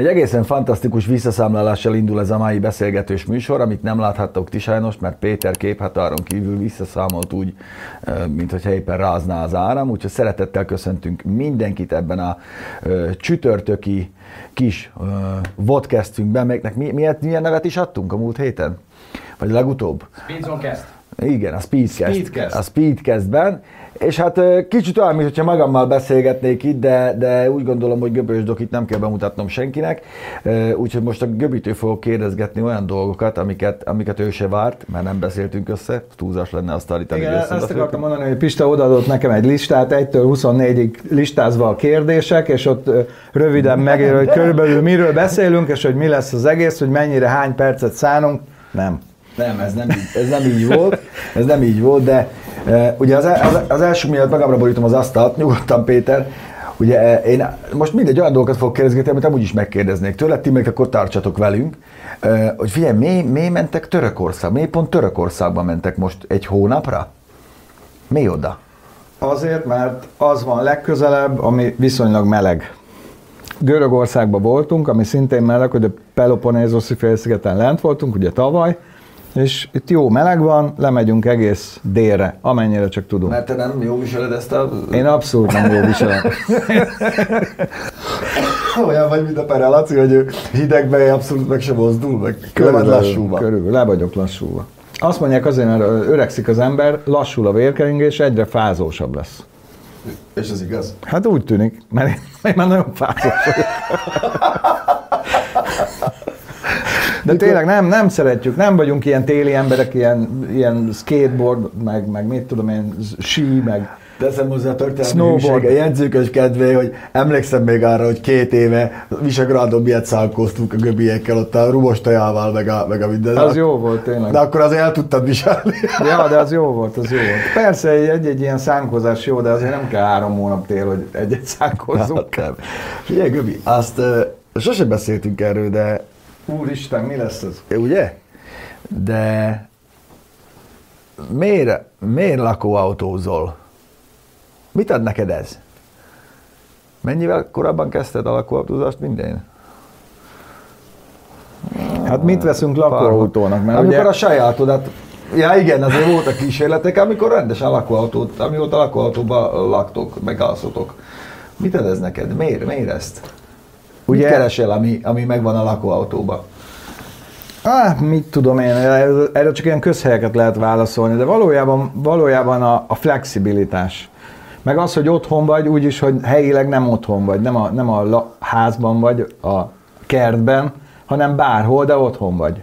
Egy egészen fantasztikus visszaszámlálással indul ez a mai beszélgetős műsor, amit nem láthattok ti sajnos, mert Péter képhatáron kívül visszaszámolt úgy, mint hogy éppen rázná az áram, úgyhogy szeretettel köszöntünk mindenkit ebben a csütörtöki kis vodcastünkben, melynek mi, miért, milyen nevet is adtunk a múlt héten? Vagy legutóbb? Speedcast. Igen, a Speedcast. Speedcast. A Speedcastben. És hát kicsit olyan, mintha magammal beszélgetnék itt, de, de úgy gondolom, hogy Göbös Dokit nem kell bemutatnom senkinek, úgyhogy most a Göbitől fogok kérdezgetni olyan dolgokat, amiket, amiket ő se várt, mert nem beszéltünk össze, túlzás lenne azt állítani. Igen, ezt akartam mondani, hogy Pista odaadott nekem egy listát, 1-től 24-ig listázva a kérdések, és ott röviden megér, hogy körülbelül miről beszélünk, és hogy mi lesz az egész, hogy mennyire, hány percet szánunk. Nem. Nem, ez nem, így, ez nem így volt, ez nem így volt, de e, ugye az, az, az első miatt magamra borítom az asztalt, nyugodtan Péter, ugye e, én most mindegy olyan dolgokat fogok kérdezni, amit amúgy is megkérdeznék tőle, ti meg akkor tartsatok velünk, e, hogy figyelj, mi, mi mentek Törökország, mi pont Törökországba mentek most egy hónapra? Mi oda? Azért, mert az van legközelebb, ami viszonylag meleg. Görögországban voltunk, ami szintén meleg, hogy a Peloponnézoszi félszigeten lent voltunk, ugye tavaly, és itt jó meleg van, lemegyünk egész délre, amennyire csak tudunk. Mert te nem jó viseled ezt a... Én abszolút nem jó viselem. Olyan vagy, mint a Pere Laci, hogy hidegben abszolút meg sem mozdul, meg körülbelül lassúva. Körülbelül, le vagyok lassúva. Azt mondják azért, mert öregszik az ember, lassul a vérkeringés, egyre fázósabb lesz. És ez igaz? Hát úgy tűnik, mert én, én már nagyon fázós vagyok. De Mikor... tényleg nem, nem szeretjük, nem vagyunk ilyen téli emberek, ilyen, ilyen skateboard, meg, meg mit tudom én, sí, meg Teszem hozzá a történelmi a jegyzőkös kedvé, hogy emlékszem még arra, hogy két éve Visegrádon miért szálkoztunk a göbiekkel, ott a rumos tajával, meg a, meg a minden. Az jó volt tényleg. De akkor azért el tudtad viselni. Ja, de az jó volt, az jó volt. Persze egy-egy ilyen szánkozás jó, de azért nem kell három hónap tél, hogy egy-egy szánkozzunk. Hát, Figyelj, Göbi, azt uh, sose beszéltünk erről, de Úristen, mi lesz ez? Ugye? De miért, miért lakóautózol? Mit ad neked ez? Mennyivel korábban kezdted a lakóautózást, minden? Hát mit veszünk lakóautónak? Mert amikor ugye... a sajátodat, ja igen, azért voltak kísérletek, amikor rendesen lakóautót, amióta lakóautóban laktok, meg alszotok. Mit ad ez neked? Miért, miért ezt? Ugye, Mit keresel, ami, ami megvan a lakóautóban? Ah, mit tudom én, erről csak ilyen közhelyeket lehet válaszolni, de valójában, valójában a, a flexibilitás. Meg az, hogy otthon vagy, úgyis, hogy helyileg nem otthon vagy, nem a, nem a la, házban vagy, a kertben, hanem bárhol, de otthon vagy.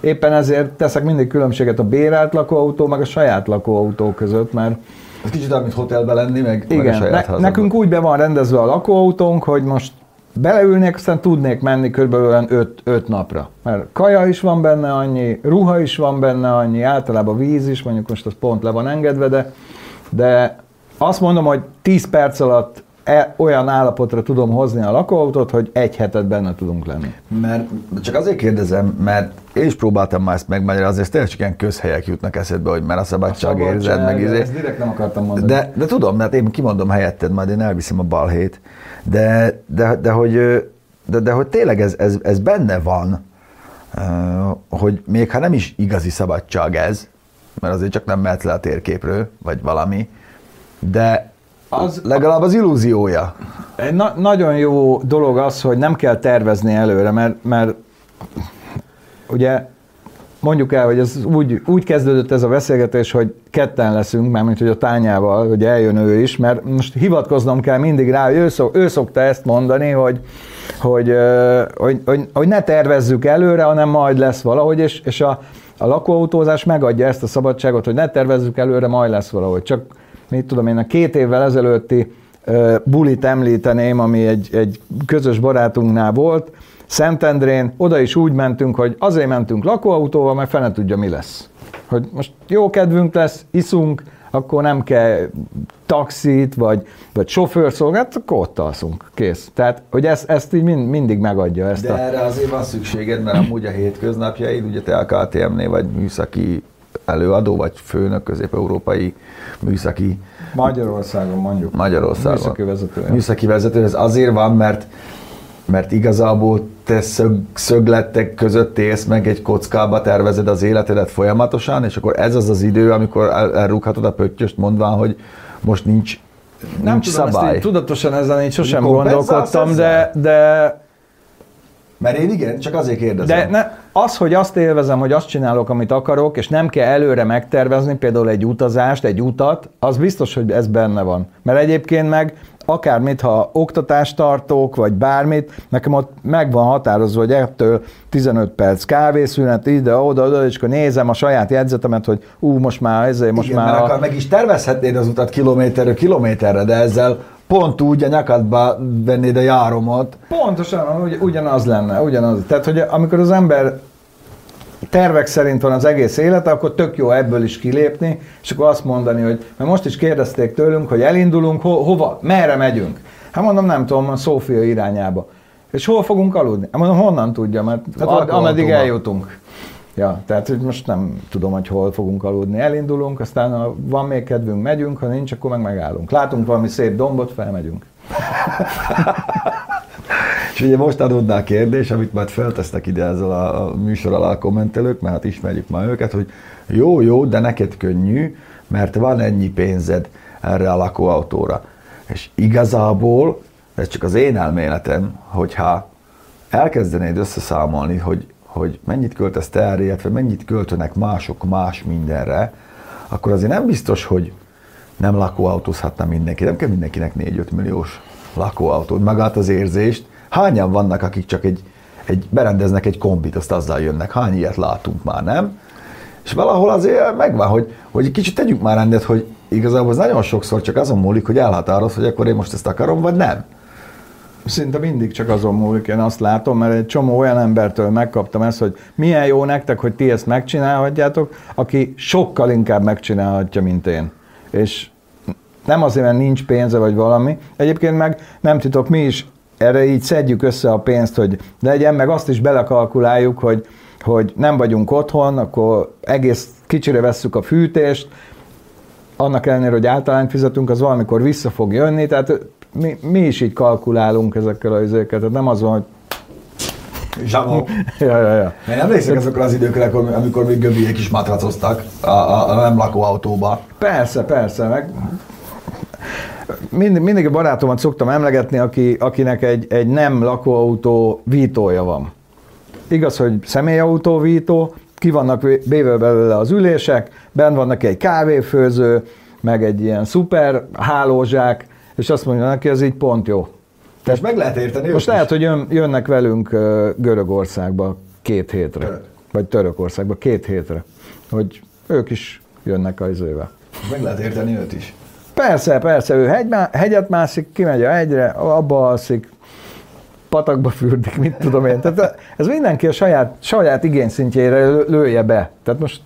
Éppen ezért teszek mindig különbséget a bérelt lakóautó, meg a saját lakóautó között, mert ez kicsit olyan, mint hotelben lenni, meg, igen, meg a saját ne, nekünk úgy be van rendezve a lakóautónk, hogy most beleülnék, aztán tudnék menni körülbelül 5 napra. Mert kaja is van benne annyi, ruha is van benne annyi, általában víz is, mondjuk most az pont le van engedve, de, de azt mondom, hogy 10 perc alatt e, olyan állapotra tudom hozni a lakóautót, hogy egy hetet benne tudunk lenni. Mert csak azért kérdezem, mert én is próbáltam már ezt megmagyarázni, ez tényleg csak ilyen közhelyek jutnak eszedbe, hogy mert a szabadság, érzed, meg izé. Ezt direkt nem akartam mondani. De, de tudom, mert én kimondom helyetted, majd én elviszem a balhét, de, de, de, hogy, de, de hogy tényleg ez, ez, ez benne van, hogy még ha nem is igazi szabadság ez, mert azért csak nem mehet le a térképről, vagy valami, de az legalább az illúziója. Na- nagyon jó dolog az, hogy nem kell tervezni előre, mert, mert ugye mondjuk el, hogy ez úgy, úgy kezdődött ez a beszélgetés, hogy ketten leszünk, már mint hogy a tányával, hogy eljön ő is, mert most hivatkoznom kell mindig rá, hogy ő, szok, ő szokta ezt mondani, hogy, hogy, hogy, hogy, hogy ne tervezzük előre, hanem majd lesz valahogy, és, és a, a lakóautózás megadja ezt a szabadságot, hogy ne tervezzük előre, majd lesz valahogy. Csak mit tudom én, a két évvel ezelőtti bulit említeném, ami egy, egy közös barátunknál volt, Szentendrén, oda is úgy mentünk, hogy azért mentünk lakóautóval, mert fene tudja, mi lesz. Hogy most jó kedvünk lesz, iszunk, akkor nem kell taxit, vagy, vagy sofőrszolgálat, akkor ott alszunk, kész. Tehát, hogy ezt, ezt így mind, mindig megadja. Ezt De a... erre azért van szükséged, mert amúgy a hétköznapjaid, ugye te a KTM-nél vagy műszaki előadó, vagy főnök közép-európai műszaki... Magyarországon mondjuk. Magyarországon. Műszaki vezető. Műszaki vezető, ez azért van, mert mert igazából te szög, szöglettek között élsz meg egy kockába, tervezed az életedet folyamatosan, és akkor ez az az idő, amikor el, elrúghatod a pöttyöst, mondván, hogy most nincs, Nem nincs tudom, szabály. ezt így, tudatosan ezen így sosem gondolkodtam, de, ezzel? de Mert én igen, csak azért kérdezem. De ne, az, hogy azt élvezem, hogy azt csinálok, amit akarok, és nem kell előre megtervezni, például egy utazást, egy utat, az biztos, hogy ez benne van. Mert egyébként meg akármit, ha oktatást tartok, vagy bármit, nekem ott meg van határozva, hogy ettől 15 perc kávészünet, ide, oda, oda, és akkor nézem a saját jegyzetemet, hogy ú, most már ezért, most igen, már... mert a- akkor meg is tervezhetnéd az utat kilométerről kilométerre, de ezzel pont úgy a nyakadba vennéd a járomat, Pontosan, ugy, ugyanaz lenne, ugyanaz. Tehát, hogy amikor az ember tervek szerint van az egész élete, akkor tök jó ebből is kilépni, és akkor azt mondani, hogy mert most is kérdezték tőlünk, hogy elindulunk, ho, hova, merre megyünk. Hát mondom, nem tudom, a Szófia irányába. És hol fogunk aludni? Hát mondom, honnan tudja, mert Hát akkor ameddig eljutunk. Ja, tehát hogy most nem tudom, hogy hol fogunk aludni. Elindulunk, aztán ha van még kedvünk, megyünk, ha nincs, akkor meg megállunk. Látunk valami szép dombot, felmegyünk. És ugye most adódná a kérdés, amit majd feltesznek ide ezzel a, a műsor alá a kommentelők, mert hát ismerjük már őket, hogy jó, jó, de neked könnyű, mert van ennyi pénzed erre a lakóautóra. És igazából, ez csak az én elméletem, hogyha elkezdenéd összeszámolni, hogy, hogy mennyit költesz te erre, illetve mennyit költönek mások más mindenre, akkor azért nem biztos, hogy nem lakóautózhatna mindenki. Nem kell mindenkinek 4-5 milliós lakóautót. Magát az érzést. Hányan vannak, akik csak egy, egy berendeznek egy kombit, azt azzal jönnek. Hány ilyet látunk már, nem? És valahol azért megvan, hogy, hogy kicsit tegyük már rendet, hogy igazából az nagyon sokszor csak azon múlik, hogy elhatároz, hogy akkor én most ezt akarom, vagy nem. Szinte mindig csak azon múlik, én azt látom, mert egy csomó olyan embertől megkaptam ezt, hogy milyen jó nektek, hogy ti ezt megcsinálhatjátok, aki sokkal inkább megcsinálhatja, mint én. És nem azért, mert nincs pénze vagy valami. Egyébként meg nem titok, mi is erre így szedjük össze a pénzt, hogy legyen, meg azt is belekalkuláljuk, hogy, hogy nem vagyunk otthon, akkor egész kicsire vesszük a fűtést, annak ellenére, hogy általányt fizetünk, az valamikor vissza fog jönni, tehát mi, mi is így kalkulálunk ezekkel az izéket, tehát nem az van, hogy Zsamó. ja, ja, ja. Én emlékszek azokra az időkre, amikor, még göbiek is matracoztak a, a, a nem lakóautóba. Persze, persze, meg mindig, mindig a barátomat szoktam emlegetni, aki, akinek egy, egy nem lakóautó vítója van. Igaz, hogy személyautó vító, ki vannak vé- véve belőle az ülések, benn van neki egy kávéfőző, meg egy ilyen szuper hálózsák, és azt mondja neki, ez így pont jó. Tehát meg lehet érteni Most lehet, is. hogy jön, jönnek velünk Görögországba két hétre. Török. Vagy Törökországba két hétre. Hogy ők is jönnek az izével. Meg lehet érteni őt is. Persze, persze, ő hegy, hegyet mászik, kimegy a hegyre, abba alszik, patakba fürdik, mit tudom én. Tehát ez mindenki a saját, saját igényszintjére lő- lője be. Tehát most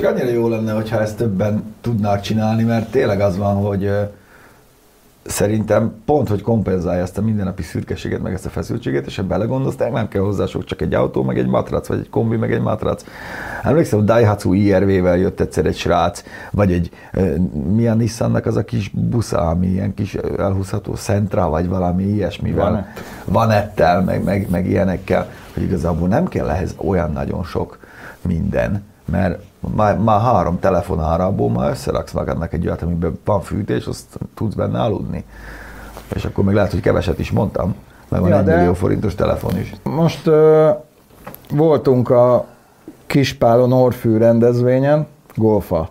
Csak annyira jó lenne, hogyha ezt többen tudnák csinálni, mert tényleg az van, hogy szerintem pont, hogy kompenzálja ezt a mindennapi szürkeséget, meg ezt a feszültséget, és ha belegondolsz, nem kell hozzá sok, csak egy autó, meg egy matrac, vagy egy kombi, meg egy matrac. Emlékszem, hogy Daihatsu IRV-vel jött egyszer egy srác, vagy egy, mi a Nissannak az a kis busza, ami ilyen kis elhúzható Sentra, vagy valami ilyesmivel. Vanett. Vanettel, meg, meg, meg ilyenekkel, hogy igazából nem kell ehhez olyan nagyon sok minden, mert már, már három telefonárából már összeraksz magadnak egy olyat, amiben van fűtés, azt tudsz benne aludni. És akkor meg lehet, hogy keveset is mondtam, mert van Ja, egy de- millió forintos telefon is. most ö, voltunk a Kispálon Orfű rendezvényen, golfa.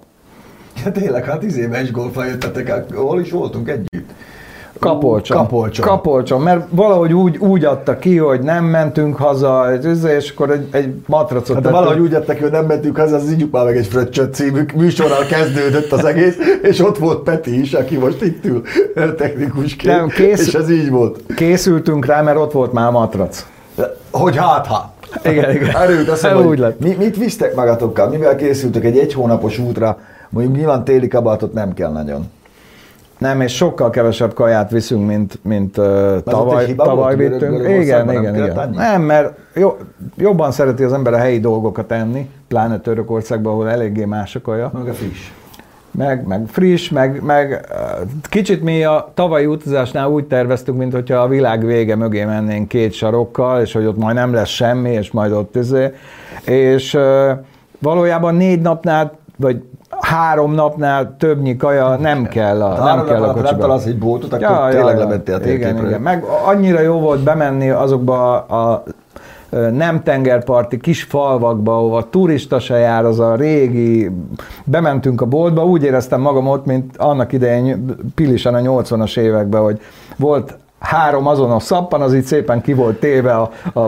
Ja tényleg, hát éve is golfal jöttetek el, hol is voltunk együtt? Kapolcson. Kapolcson. Kapolcson, mert valahogy úgy, úgy adta ki, hogy nem mentünk haza, és akkor egy, egy matracot Hát de valahogy úgy jöttek, hogy nem mentünk haza, az ígyuk már meg egy fröccsöt című műsorral kezdődött az egész, és ott volt Peti is, aki most itt ül technikusként, Nem, kész- és ez így volt. Készültünk rá, mert ott volt már a matrac. Hogy hát, hát. Igen, igen. Erőt azt mondom, úgy lett. mi, mit visztek magatokkal? Mivel készültök egy egy hónapos útra? Mondjuk nyilván téli kabátot nem kell nagyon. Nem, és sokkal kevesebb kaját viszünk, mint, mint uh, tavaly, tavaly volt? vittünk. Görög- Igen, nem igen. annyi? Nem, mert jó, jobban szereti az ember a helyi dolgokat enni, pláne Törökországban, ahol eléggé más a kaja. Meg a friss. meg, meg friss, meg, meg kicsit mi a tavalyi utazásnál úgy terveztük, mint hogyha a világ vége mögé mennénk két sarokkal, és hogy ott majd nem lesz semmi, és majd ott izé. És valójában négy napnál, vagy három napnál többnyi kaja nem kell a, nem kell a kocsiba. Találsz egy bótot, akkor ja, tényleg ja, levettél a igen, igen. Meg annyira jó volt bemenni azokba a, a nem tengerparti kis falvakba, ahova turista se jár, az a régi, bementünk a boltba, úgy éreztem magam ott, mint annak idején Pilisen a 80-as években, hogy volt három azonos szappan, az így szépen ki volt téve a, a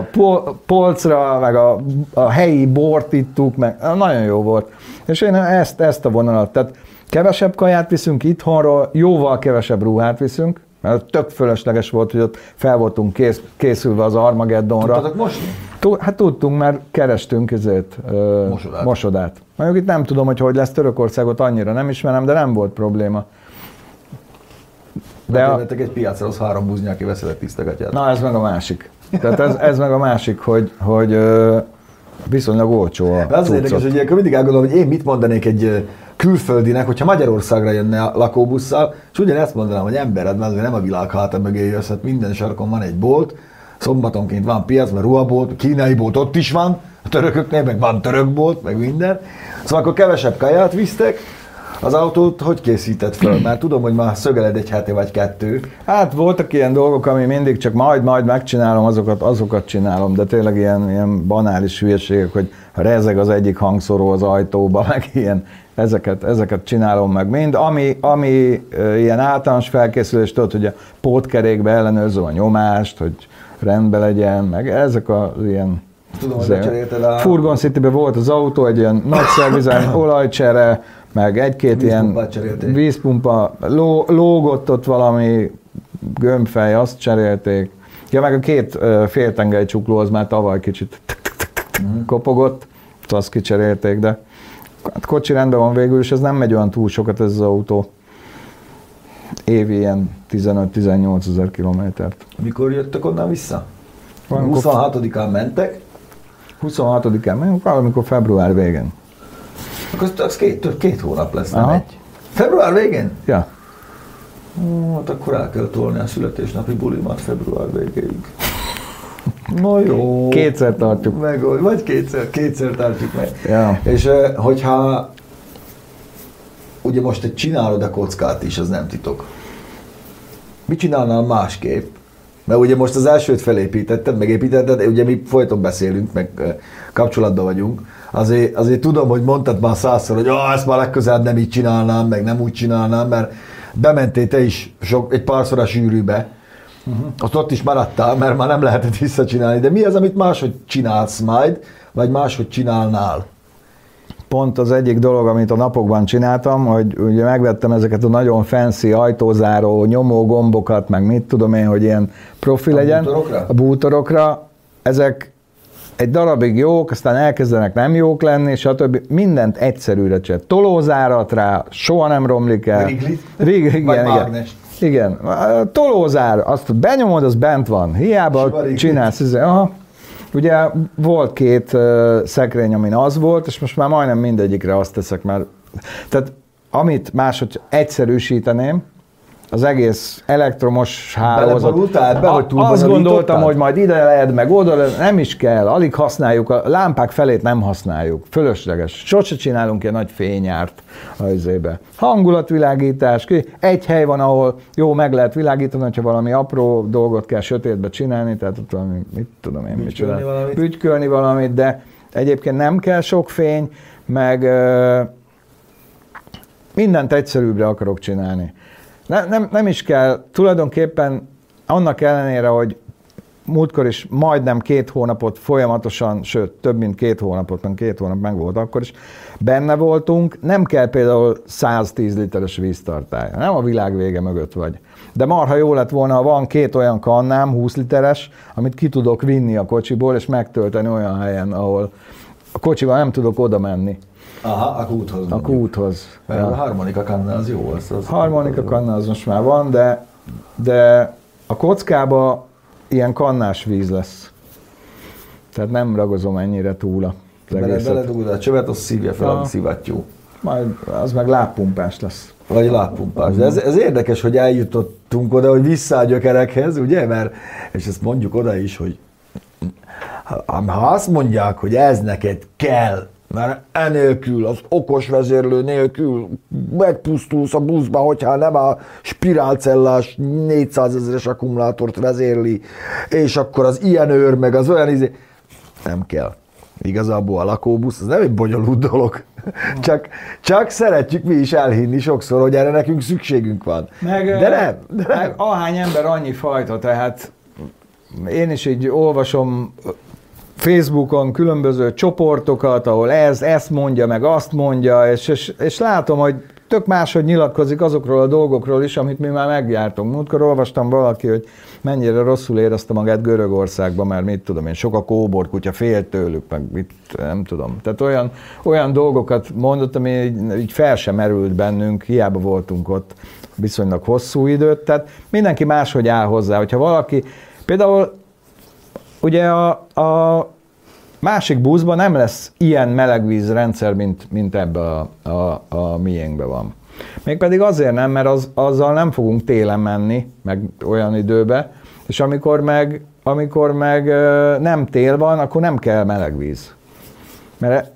polcra, meg a, a helyi bort ittuk, meg nagyon jó volt. És én ezt, ezt a vonalat, tehát kevesebb kaját viszünk itthonról, jóval kevesebb ruhát viszünk, mert tök fölösleges volt, hogy ott fel voltunk kész, készülve az Armageddonra. Tudtatok mosni? Hát tudtunk, mert kerestünk ezért mosodát. mosodát. Mondjuk itt nem tudom, hogy hogy lesz Törökországot, annyira nem ismerem, de nem volt probléma. De a... egy piacra, az három buzni, aki veszel tisztegatját. Na, ez meg a másik. Tehát ez, ez meg a másik, hogy, hogy viszonylag olcsó a Az érdekes, hogy ilyenkor mindig elgondolom, hogy én mit mondanék egy külföldinek, hogyha Magyarországra jönne a lakóbusszal, és ugyanezt mondanám, hogy embered, mert nem a világ háta mögé jössz, hát minden sarkon van egy bolt, szombatonként van piac, mert ruhabolt, kínai bolt ott is van, a törököknél meg van törökbolt, meg minden. Szóval akkor kevesebb kaját visztek, az autót hogy készített fel? Már tudom, hogy már szögeled egy hete vagy kettő. Hát voltak ilyen dolgok, ami mindig csak majd, majd megcsinálom, azokat, azokat csinálom, de tényleg ilyen, ilyen banális hülyeségek, hogy rezeg az egyik hangszóró az ajtóba, meg ilyen, ezeket, ezeket csinálom meg mind. Ami, ami ilyen általános felkészülés, tudod, hogy a pótkerékbe ellenőrzöm a nyomást, hogy rendben legyen, meg ezek az ilyen Tudom, hogy a... Furgon city volt az autó, egy ilyen nagy szervizen, olajcsere, meg egy-két ilyen vízpumpa, ló, lógott ott valami gömbfej, azt cserélték. Ja, meg a két féltengely csukló az már tavaly kicsit mhm. kopogott, azt kicserélték, de hát kocsi rendben van végül, és ez nem megy olyan túl sokat ez az autó. Évi ilyen 15-18 ezer kilométert. Mikor jöttek onnan vissza? 26-án mentek? 26-án mentek, valamikor február végén. Akkor az két, két hónap lesz, nem Aha. egy. Február végén? Ja. Ó, hát akkor el kell tolni a születésnapi bulimat február végéig. Na jó. Kétszer tartjuk. Meg, vagy kétszer, kétszer tartjuk meg. Ja. És hogyha ugye most egy csinálod a kockát is, az nem titok. Mit csinálnál másképp? Mert ugye most az elsőt felépítetted, megépítetted, ugye mi folyton beszélünk, meg kapcsolatban vagyunk, azért, azért tudom, hogy mondtad már százszor, hogy ah, ezt már legközelebb nem így csinálnám, meg nem úgy csinálnám, mert bementél te is sok, egy párszor a sűrűbe, uh-huh. ott, ott is maradtál, mert már nem lehetett visszacsinálni. De mi az, amit máshogy csinálsz majd, vagy máshogy csinálnál? Pont az egyik dolog, amit a napokban csináltam, hogy ugye megvettem ezeket a nagyon fancy ajtózáró nyomó gombokat, meg mit tudom én, hogy ilyen profi a legyen. Bútorokra? A bútorokra. Ezek egy darabig jók, aztán elkezdenek nem jók lenni, stb. Mindent egyszerűre csinál. Tolózárat rá, soha nem romlik el. Riglit? Rig, igen, Vagy igen. Igen. A tolózár, azt benyomod, az bent van. Hiába csinálsz. Ez, aha. Ugye volt két uh, szekrény, amin az volt, és most már majdnem mindegyikre azt teszek, mert tehát amit máshogy egyszerűsíteném, az egész elektromos hálózat. Be, hogy Azt gondoltam, hogy majd ide lehet, meg oda nem is kell, alig használjuk, a lámpák felét nem használjuk, fölösleges. Sose csinálunk ilyen nagy fényárt az izébe. Hangulatvilágítás, egy hely van, ahol jó meg lehet világítani, hogyha valami apró dolgot kell sötétbe csinálni, tehát ott valami, mit tudom én, mit csinálni. Bütykölni valamit, de egyébként nem kell sok fény, meg mindent egyszerűbbre akarok csinálni. Ne, nem, nem is kell, tulajdonképpen annak ellenére, hogy múltkor is majdnem két hónapot folyamatosan, sőt, több mint két hónapot, nem két hónap meg volt akkor is, benne voltunk, nem kell például 110 literes víztartály, nem a világ vége mögött vagy. De marha jó lett volna, ha van két olyan kannám, 20 literes, amit ki tudok vinni a kocsiból, és megtölteni olyan helyen, ahol a kocsival nem tudok oda menni. Aha, a kúthoz. A kúthoz. Ja. a harmonika kanna az jó. Az, az harmonika kanna az most már van, de, de a kockába ilyen kannás víz lesz. Tehát nem ragozom ennyire túl a Bele, beledugod a csövet, az szívja fel a szivattyú. Majd az meg lábpumpás lesz. Vagy lábpumpás. De ez, ez érdekes, hogy eljutottunk oda, hogy vissza a gyökerekhez, ugye? Mert, és ezt mondjuk oda is, hogy ha azt mondják, hogy ez neked kell, mert enélkül, az okos vezérlő nélkül megpusztulsz a buszba, hogyha nem a spirálcellás 400 ezeres akkumulátort vezérli, és akkor az ilyen őr, meg az olyan izé, nem kell. Igazából a lakóbusz, az nem egy bonyolult dolog. Csak, csak szeretjük mi is elhinni sokszor, hogy erre nekünk szükségünk van. Meg, de nem. De nem. Meg ahány ember annyi fajta, tehát én is így olvasom Facebookon különböző csoportokat, ahol ez, ezt mondja, meg azt mondja, és, és, és látom, hogy tök máshogy nyilatkozik azokról a dolgokról is, amit mi már megjártunk. Múltkor olvastam valaki, hogy mennyire rosszul érezte magát Görögországban, mert mit tudom én, sok a kóborkutya, fél tőlük, meg mit, nem tudom. Tehát olyan, olyan dolgokat mondott, ami így, így fel sem merült bennünk, hiába voltunk ott viszonylag hosszú időt, tehát mindenki máshogy áll hozzá. Hogyha valaki, például ugye a, a másik buszban nem lesz ilyen melegvízrendszer, mint, mint ebbe a, a, a miénkbe van. Mégpedig azért nem, mert az, azzal nem fogunk télen menni, meg olyan időbe, és amikor meg, amikor meg nem tél van, akkor nem kell melegvíz. Mert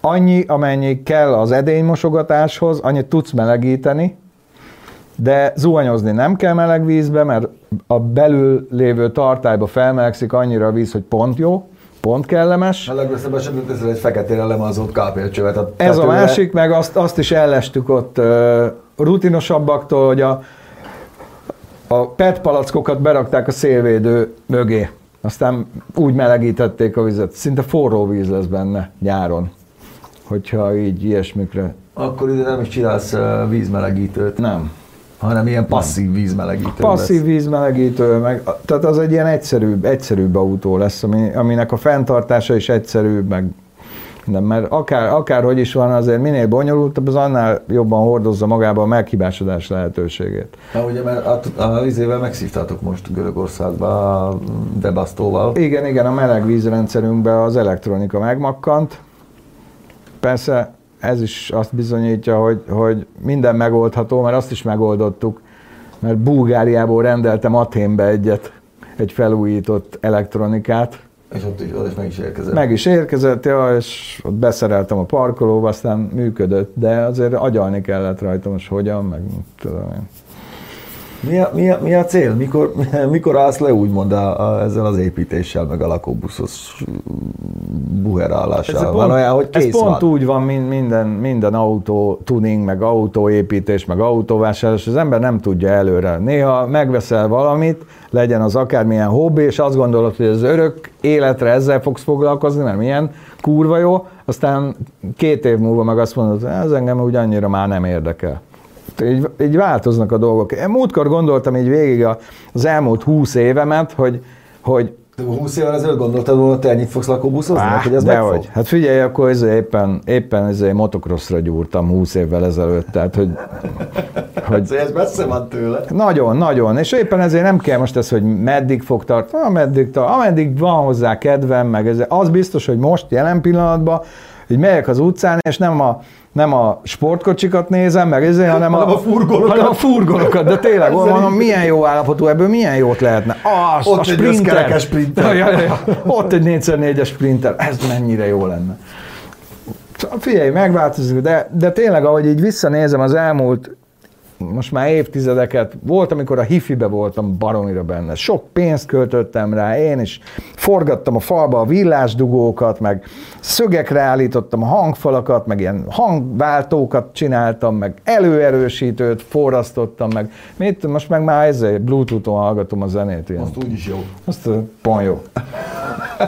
annyi, amennyi kell az edénymosogatáshoz, annyit tudsz melegíteni, de zuhanyozni nem kell meleg vízbe, mert a belül lévő tartályba felmelegszik annyira a víz, hogy pont jó, pont kellemes. A legrosszabb esetben teszel egy feketére lemazolt kápélcsövet. A Ez a másik, meg azt, azt is ellestük ott uh, rutinosabbaktól, hogy a, a PET palackokat berakták a szélvédő mögé. Aztán úgy melegítették a vizet. Szinte forró víz lesz benne nyáron, hogyha így ilyesmikre. Akkor ide nem is csinálsz vízmelegítőt. Nem hanem ilyen passzív vízmelegítő Passzív lesz. vízmelegítő, meg, tehát az egy ilyen egyszerűbb, egyszerűbb autó lesz, ami, aminek a fenntartása is egyszerűbb, meg nem, mert akár, akárhogy is van, azért minél bonyolultabb, az annál jobban hordozza magába a meghibásodás lehetőségét. Na ugye, mert a, a vizével megszívtátok most Görögországba a Debasztóval. Igen, igen, a meleg vízrendszerünkben az elektronika megmakkant. Persze ez is azt bizonyítja, hogy, hogy minden megoldható, mert azt is megoldottuk, mert Bulgáriából rendeltem Aténbe egyet, egy felújított elektronikát. És ott is, ott is meg is érkezett. Meg is érkezett, ja, és ott beszereltem a parkolóba, aztán működött, de azért agyalni kellett rajta, most hogyan, meg tudom én. Mi a, mi a, mi a cél? Mikor, mikor állsz le úgymond a, a, ezzel az építéssel, meg a lakóbuszos buherálással? van olyan, hogy kész ez pont van. úgy van, mint minden, minden autó tuning, meg autóépítés, meg autóvásárlás, az ember nem tudja előre. Néha megveszel valamit, legyen az akármilyen hobbi, és azt gondolod, hogy az örök életre ezzel fogsz foglalkozni, mert milyen kurva jó, aztán két év múlva meg azt mondod, ez engem úgy annyira már nem érdekel így, így változnak a dolgok. Én múltkor gondoltam így végig az elmúlt húsz évemet, hogy, hogy de 20 évvel ezelőtt gondoltad volna, te ennyit fogsz lakóbuszozni? Á, hogy ez dehogy. Hát figyelj, akkor ez éppen, éppen ez motocrossra gyúrtam 20 évvel ezelőtt, tehát hogy... hogy ez messze van tőle. Nagyon, nagyon, és éppen ezért nem kell most ez, hogy meddig fog tartani, ameddig, tart, ameddig van hozzá kedvem, meg ez, az biztos, hogy most, jelen pillanatban, hogy megyek az utcán, és nem a nem a sportkocsikat nézem, meg ezért, hanem, hanem a, a furgonokat. Hanem a furgonokat, de tényleg, mondom, milyen jó állapotú, ebből milyen jót lehetne. Az, Ott a sprinter. Egy sprinter. Ja, ja, ja. Ott egy 4x4-es sprinter, ez mennyire jó lenne. Figyelj, megváltozik, de, de tényleg, ahogy így visszanézem az elmúlt most már évtizedeket, volt, amikor a hifibe voltam baromira benne. Sok pénzt költöttem rá, én is forgattam a falba a villásdugókat, meg szögekre állítottam a hangfalakat, meg ilyen hangváltókat csináltam, meg előerősítőt forrasztottam, meg mit, most meg már ezzel Bluetooth-on hallgatom a zenét. Ilyen. Azt úgyis jó. Azt pont jó.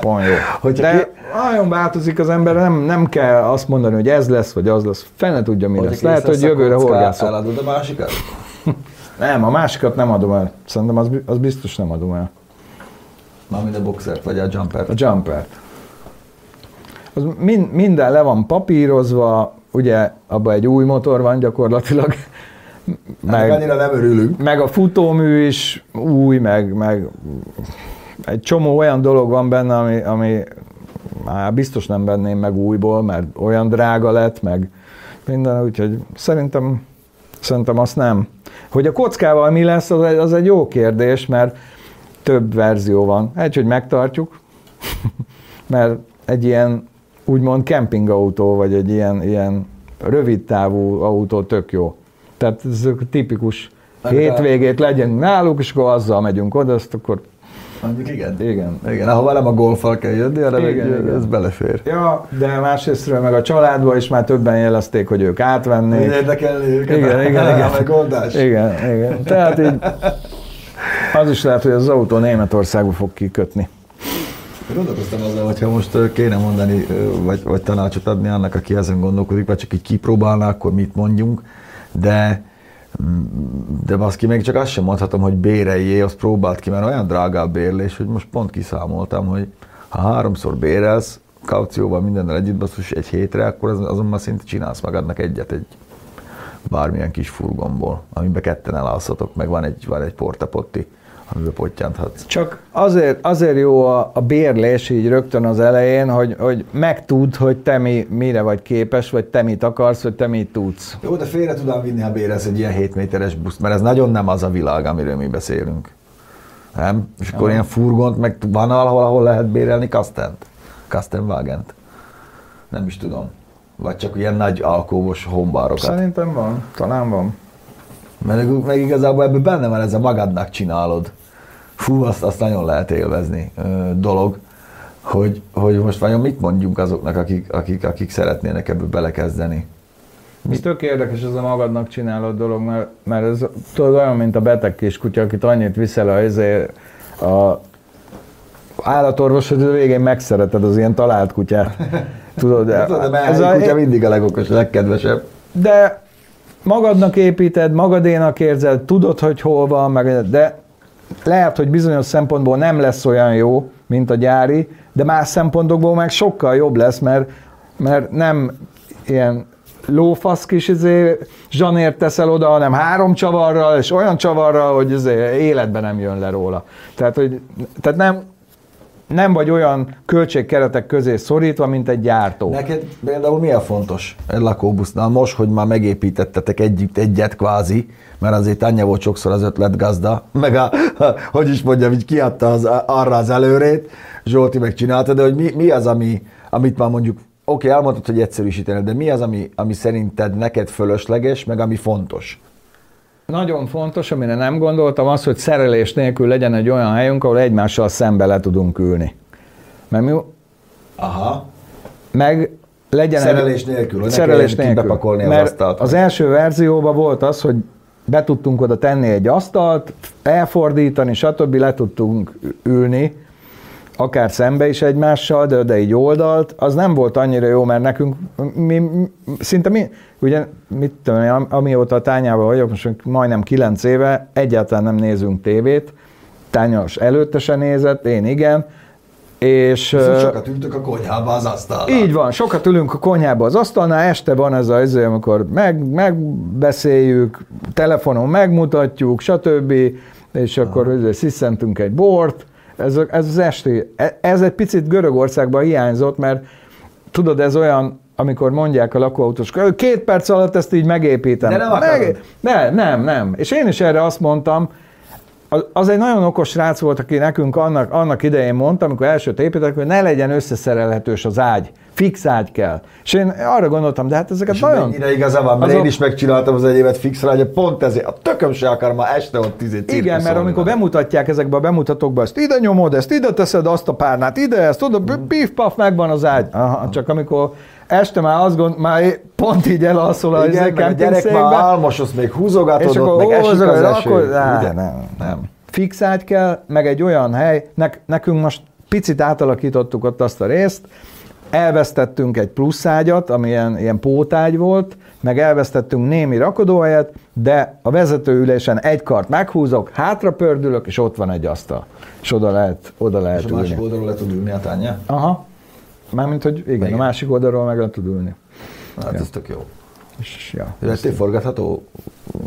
Pont jó. Hogyha De ki... nagyon változik az ember, nem, nem kell azt mondani, hogy ez lesz, vagy az lesz. Fene tudja, mi lesz. Lehet, hogy jövőre horgászok. Eladod a másikat? nem, a másikat nem adom el. Szerintem az, az biztos nem adom el. Mármint a boxert, vagy a jumpert? A jumpert. Az mind, minden le van papírozva, ugye abban egy új motor van gyakorlatilag. Meg, annyira nem örülünk. Meg a futómű is új, meg, meg egy csomó olyan dolog van benne, ami, ami már biztos nem venném meg újból, mert olyan drága lett, meg minden, úgyhogy szerintem, szerintem azt nem. Hogy a kockával mi lesz, az egy, az egy jó kérdés, mert több verzió van. Egy, hogy megtartjuk, mert egy ilyen úgymond kempingautó, vagy egy ilyen, ilyen rövid távú autó tök jó. Tehát ez tipikus hétvégét legyünk náluk, és akkor azzal megyünk oda, azt akkor Mondjuk igen. igen. Igen, ahova nem a golfal kell jönni, hanem Igen, egy, igen. ez belefér. Ja, de másrésztről meg a családból is már többen jelezték, hogy ők átvennék. Érdekelni őket. Igen, igen, igen. A megoldás. Igen, igen. Tehát így az is lehet, hogy az autó Németországba fog kikötni. Gondolkoztam azzal, hogyha most kéne mondani, vagy, vagy tanácsot adni annak, aki ezen gondolkodik, vagy csak így kipróbálná, akkor mit mondjunk, de de baszki, még csak azt sem mondhatom, hogy béreljé, azt próbált ki, mert olyan drága a bérlés, hogy most pont kiszámoltam, hogy ha háromszor bérelsz, kaucióval mindennel együtt basszus egy hétre, akkor az, azon már szinte csinálsz magadnak egyet egy bármilyen kis furgomból, amiben ketten elalszatok, meg van egy, van egy portapotti, amiben pottyanthatsz. Csak azért, azért jó a, a bérlés így rögtön az elején, hogy, hogy megtudd, hogy te mi, mire vagy képes, vagy te mit akarsz, vagy te mit tudsz. Jó, de félre tudom vinni, ha bérelsz egy ilyen 7 méteres buszt, mert ez nagyon nem az a világ, amiről mi beszélünk. Nem? És akkor ilyen furgont, meg van valahol, ahol lehet bérelni Kastent? Kastenwagent? Nem is tudom. Vagy csak ilyen nagy alkóvos hombárokat. Szerintem van, talán van. Mert meg igazából ebben benne van ez a magadnak csinálod. Fú, azt, azt nagyon lehet élvezni dolog, hogy, hogy most vajon mit mondjunk azoknak, akik, akik, akik szeretnének ebbe belekezdeni. Ez tök érdekes ez a magadnak csinálod dolog, mert, mert ez tudod olyan, mint a beteg kiskutya, akit annyit viszel a, izé, a állatorvos, hogy végén megszereted az ilyen talált kutyát. Tudod, de, ez a a, kutya mindig a legokos, a legkedvesebb. de magadnak építed, magadénak érzed, tudod, hogy hol van, meg, de lehet, hogy bizonyos szempontból nem lesz olyan jó, mint a gyári, de más szempontokból meg sokkal jobb lesz, mert, mert nem ilyen lófasz kis izé, zsanért teszel oda, hanem három csavarral, és olyan csavarral, hogy izé, életben nem jön le róla. Tehát, hogy, tehát nem, nem vagy olyan költségkeretek közé szorítva, mint egy gyártó. Neked például mi a fontos egy lakóbusznál most, hogy már megépítettetek együtt egyet kvázi, mert azért anyja volt sokszor az ötlet gazda, meg a, hogy is mondjam, így kiadta az, arra az előrét, Zsolti megcsinálta, de hogy mi, mi az, ami, amit már mondjuk, oké, okay, elmondtad, hogy egyszerűsíteni, de mi az, ami, ami szerinted neked fölösleges, meg ami fontos? Nagyon fontos, amire nem gondoltam, az, hogy szerelés nélkül legyen egy olyan helyünk, ahol egymással szembe le tudunk ülni. Mert mi, Aha. meg legyen Szerelés nélkül, hogy szerelés nélkül. kibepakolni az Mert asztalt. Az első verzióban volt az, hogy be tudtunk oda tenni egy asztalt, elfordítani, stb. le tudtunk ülni, akár szembe is egymással, de, de így oldalt, az nem volt annyira jó, mert nekünk mi, mi szinte mi, ugye mit tudom, én, am- amióta a tányában vagyok, most majdnem kilenc éve, egyáltalán nem nézünk tévét, tányos előtte se nézett, én igen, és... Viszont sokat ültök a konyhába az asztalra. így van, sokat ülünk a konyhába az asztalnál, este van ez az, izé, amikor meg, megbeszéljük, telefonon megmutatjuk, stb. És akkor izé, sziszentünk egy bort. Ez, a- ez az esti, e- ez egy picit Görögországban hiányzott, mert tudod, ez olyan, amikor mondják a lakóautós, két perc alatt ezt így megépítem. De nem akarod. nem, nem, nem. És én is erre azt mondtam, az- egy nagyon okos srác volt, aki nekünk annak, annak idején mondta, amikor elsőt építettek, hogy ne legyen összeszerelhetős az ágy. Fix ágy kell. És én arra gondoltam, de hát ezeket És nagyon... mennyire igaza van, mert azok- én is megcsináltam az egy évet fixre, hogy pont ezért, a tököm se akar ma este ott izé Igen, mert amikor bemutatják ezekbe a bemutatókba, ezt ide nyomod, ezt ide teszed, azt a párnát ide, ezt oda, pif-paf, megvan az ágy. Aha, csak amikor este már azt gond, már pont így elalszol a, Igen, izé meg a gyerek már kempingszékbe, álmosos, még húzogatod És ott, akkor meg esik az húzogatod, eső. akkor- Á, Ugye? nem. nem. fix ágy kell, meg egy olyan hely, nek, nekünk most picit átalakítottuk ott azt a részt, elvesztettünk egy plusz ágyat, ami ilyen, ilyen pótágy volt, meg elvesztettünk némi rakodóhelyet, de a vezetőülésen egy kart meghúzok, hátra pördülök, és ott van egy asztal. És oda lehet, oda lehet És a másik oldalról le tud ülni a tányja? Aha. Mármint, hogy igen, Igen. a másik oldalról meg le tud ülni. Hát ez tök jó. És, ja. Lettél forgatható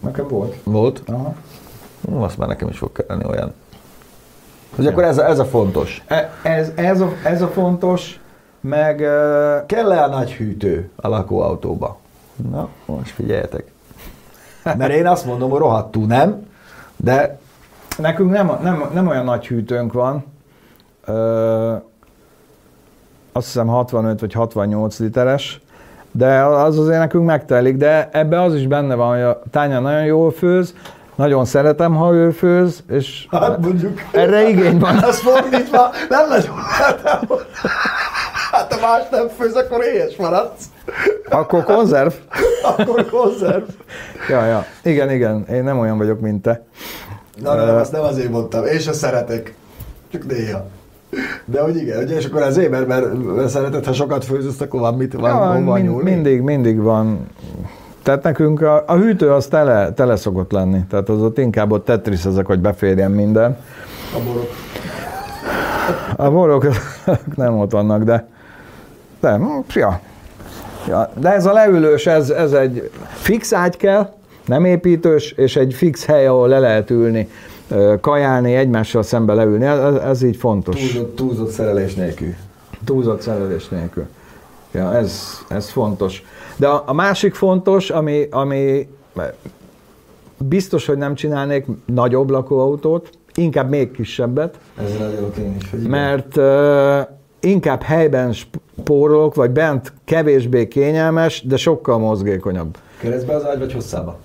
Nekem volt. volt? Aha. Azt már nekem is fog kelleni olyan. Hogy akkor ez a, ez a fontos. E- Ez, ez, a, ez a fontos, meg ö, Kell-e a nagy hűtő a lakóautóba? Na, most figyeljetek. Mert én azt mondom, hogy rohadtul nem, de Nekünk nem, nem, nem olyan nagy hűtőnk van. Ö, azt hiszem 65 vagy 68 literes, de az azért nekünk megtelik, de ebbe az is benne van, hogy a Tánya nagyon jól főz, nagyon szeretem, ha ő főz, és hát mondjuk... erre igény van. Az fordítva nem nagyon. Hát ha más nem főz, akkor éhes maradsz. Akkor konzerv? Akkor konzerv. Ja, ja. Igen, igen. Én nem olyan vagyok, mint te. Na, nem, azt nem azért mondtam. Én sem szeretek. Csak néha. De hogy igen, ugye, és akkor azért, mert, mert, szereted, ha sokat főzössz, akkor van mit, van, Ja, van mind, nyúlni? mindig, mindig van. Tehát nekünk a, a hűtő az tele, tele szokott lenni. Tehát az ott inkább ott tetris ezek, hogy beférjen minden. A borok. A borok nem ott vannak, de, de hm, ja. ja. De ez a leülős, ez, ez egy fix ágy kell, nem építős, és egy fix hely, ahol le lehet ülni, kajálni, egymással szembe leülni. Ez, ez így fontos. Túlzott, túlzott szerelés nélkül. Túlzott szerelés nélkül. Ja, ez, ez fontos. De a, a másik fontos, ami, ami biztos, hogy nem csinálnék nagyobb lakóautót, inkább még kisebbet, Ezzel nagyon igen. mert uh, inkább helyben spórolok, vagy bent kevésbé kényelmes, de sokkal mozgékonyabb. Keresztbe az ágy, vagy hosszába?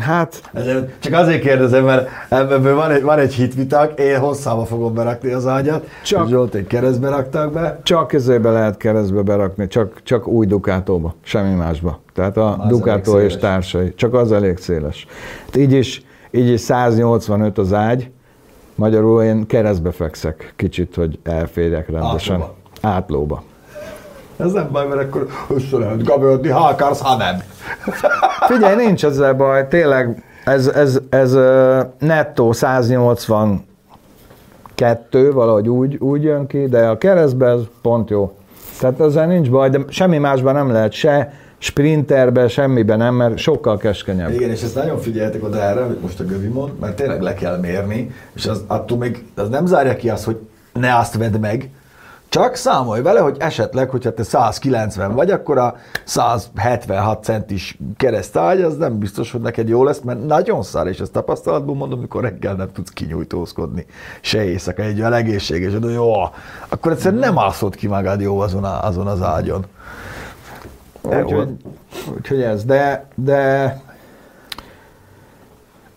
Hát, csak azért kérdezem, mert ebből van egy, van egy hitvitak, én hosszába fogom berakni az ágyat, Csak- csak Zsolt egy keresztbe raktak be. csak közébe lehet keresztbe berakni, csak, csak új Ducatóba, semmi másba. Tehát a Az elég és társai, csak az elég széles. Hát így is, így is 185 az ágy, magyarul én keresztbe fekszek kicsit, hogy elférjek rendesen. Átlóba. Átlóba. Ez nem baj, mert akkor össze lehet gabölni, ha akarsz, ha nem. Figyelj, nincs ezzel baj, tényleg ez, ez, ez nettó 182, valahogy úgy, úgy jön ki, de a keresztbe ez pont jó. Tehát ezzel nincs baj, de semmi másban nem lehet, se sprinterbe, semmiben nem, mert sokkal keskenyebb. Igen, és ezt nagyon figyeltek oda erre, amit most a Gövi mond, mert tényleg le kell mérni, és az, attól még az nem zárja ki azt, hogy ne azt vedd meg, csak számolj vele, hogy esetleg, hogyha te 190 vagy, akkor a 176 centis keresztágy, az nem biztos, hogy neked jó lesz, mert nagyon szár, és ezt tapasztalatból mondom, mikor reggel nem tudsz kinyújtózkodni, se éjszaka, egy olyan egészséges, de jó, akkor egyszerűen nem alszod ki magad jó azon, a, azon az ágyon. Úgyhogy, úgyhogy ez, de, de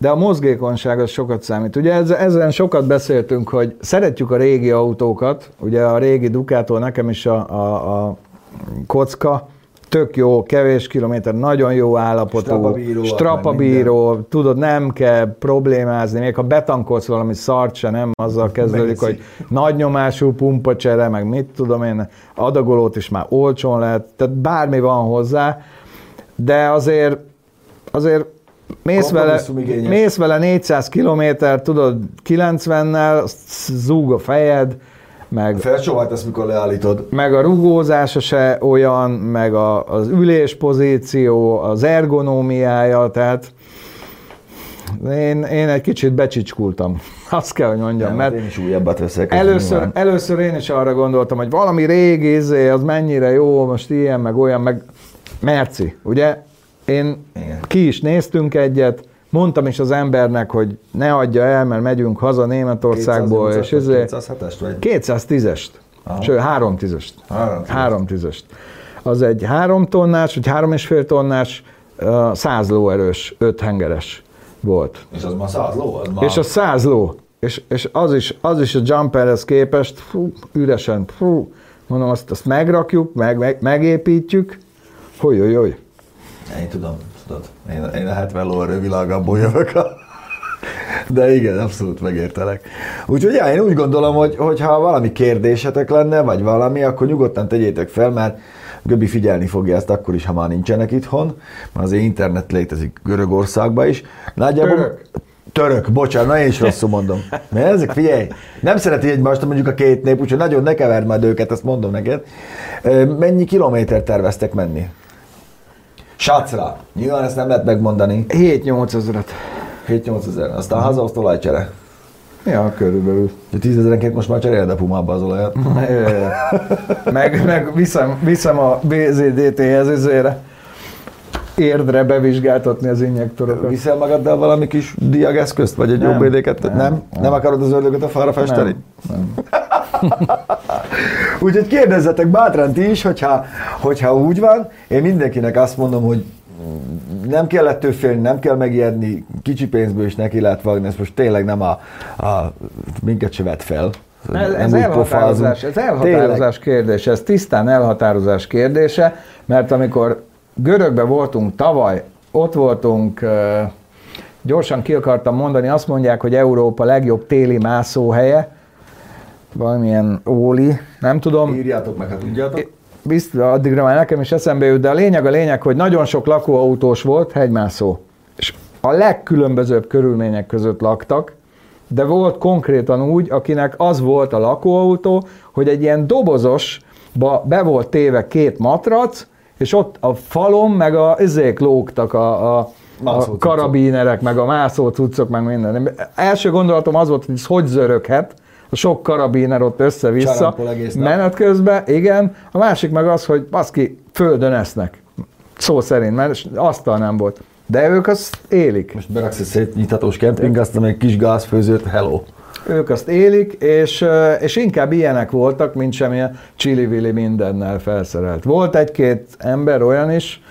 de a mozgékonyság az sokat számít. Ugye ez- ezen sokat beszéltünk, hogy szeretjük a régi autókat, ugye a régi Ducato, nekem is a, a, a kocka, tök jó, kevés kilométer, nagyon jó állapotú, Strapabíró, strapabíró, tudod, nem kell problémázni, még ha betankolsz valami szart se, nem azzal kezdődik, hogy nagy nyomású pumpacsere, meg mit tudom én, adagolót is már olcsón lehet, tehát bármi van hozzá, de azért, azért mész vele, mész vele 400 kilométer, tudod, 90-nel, azt zúg a fejed, meg, Felcsóváltasz, mikor leállítod. meg a rugózása se olyan, meg a, az ülés pozíció, az ergonómiája, tehát én, én egy kicsit becsicskultam. Azt kell, hogy mondjam, Nem, mert én is újabbat veszek. Először, nyilván. először én is arra gondoltam, hogy valami régi izé, az mennyire jó, most ilyen, meg olyan, meg Merci, ugye? Én Igen. ki is néztünk egyet, mondtam is az embernek, hogy ne adja el, mert megyünk haza Németországból, és 208-as, izé, 207-est vagy? 210-est, Aha. sőt, 3 tízest. Három. 3 tízest. Az egy 3 tonnás, vagy 3,5 tonnás, ö, 100 lóerős, 5 hengeres volt. És az már 100 ló? Az már... És a 100 ló. És, és az, is, az is a jumperhez képest, fú, üresen, fú, mondom, azt, azt megrakjuk, meg, meg, megépítjük, hogy hogy hogy. Én tudom, tudod. Én, én a 70 lóerő világából jövök. A... De igen, abszolút megértelek. Úgyhogy ja, én úgy gondolom, hogy, hogy ha valami kérdésetek lenne, vagy valami, akkor nyugodtan tegyétek fel, mert Göbi figyelni fogja ezt akkor is, ha már nincsenek itthon, mert azért internet létezik Görögországban is. Nagyjából... Török. Török, bocsánat, na én is rosszul mondom. Mert ezek, figyelj, nem szereti egymást mondjuk a két nép, úgyhogy nagyon ne keverd majd őket, ezt mondom neked. Mennyi kilométer terveztek menni? Sácra. Nyilván ezt nem lehet megmondani. 7-8 ezeret. 7-8 ezer. Aztán haza az olajcsere. Ja, körülbelül. De tízezerenként most már cseréled a pumába az olajat. meg, meg viszem, viszem a BZDT-hez üzére érdre bevizsgáltatni az injektorokat. Viszel magaddal valami kis diageszközt, vagy egy jobb Nem, nem? nem. Nem akarod az ördögöt a falra festeni? Nem, nem. Úgyhogy kérdezzetek bátran ti is, hogyha, hogyha úgy van, én mindenkinek azt mondom, hogy nem kell ettől félni, nem kell megijedni, kicsi pénzből is neki lehet vágni, ez most tényleg nem a, a minket se vet fel. Ez, Nem ez elhatározás, ez elhatározás kérdése, ez tisztán elhatározás kérdése, mert amikor Görögbe voltunk tavaly, ott voltunk, gyorsan ki akartam mondani, azt mondják, hogy Európa legjobb téli mászóhelye, valamilyen óli, nem tudom, Írjátok meg, ha tudjátok. biztos, addigra már nekem is eszembe jut, de a lényeg a lényeg, hogy nagyon sok lakóautós volt, hegymászó. És a legkülönbözőbb körülmények között laktak, de volt konkrétan úgy, akinek az volt a lakóautó, hogy egy ilyen dobozosba be volt téve két matrac, és ott a falon meg a izék lógtak a, a, a karabinerek, meg a mászó cuccok, meg minden. Első gondolatom az volt, hogy ez hogy zöröghet, sok karabiner ott össze-vissza, menet közben, igen. A másik meg az, hogy baszki, földön esznek. Szó szerint, mert asztal nem volt. De ők azt élik. Most beraksz egy szétnyithatós kemping, aztán egy kis gázfőzőt, hello. Ők azt élik, és, ö, és inkább ilyenek voltak, mint semmilyen csili mindennel felszerelt. Volt egy-két ember olyan is,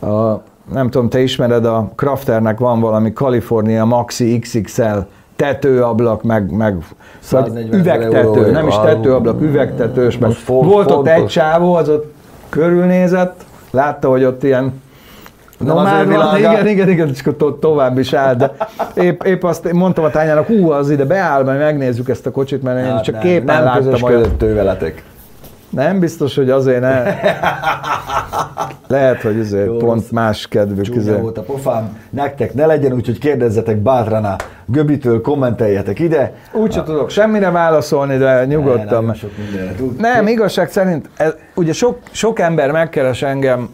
a, nem tudom, te ismered, a Crafternek van valami California Maxi XXL tetőablak, meg, meg vagy 140 üvegtető, nem is tetőablak, üvegtetős, meg font- volt ott egy fontos. csávó, az ott körülnézett, látta, hogy ott ilyen Nem ő Nomád van, igen, igen, igen, és akkor to- tovább is áll, de épp, épp azt mondtam a tányának, hú, az ide beáll, majd megnézzük ezt a kocsit, mert én Hát csak nem, képen nem láttam közös olyan. közöttő veletek. Nem biztos, hogy azért ne. Lehet, hogy azért Jó, pont rossz. más kedvük. Csúnya Azért. volt a pofám, nektek ne legyen, úgyhogy kérdezzetek bátran a Göbitől, kommenteljetek ide. Úgy sem tudok semmire válaszolni, de nyugodtan. Ne, nem, sok. Nem, igazság szerint, ez, ugye sok, sok ember megkeres engem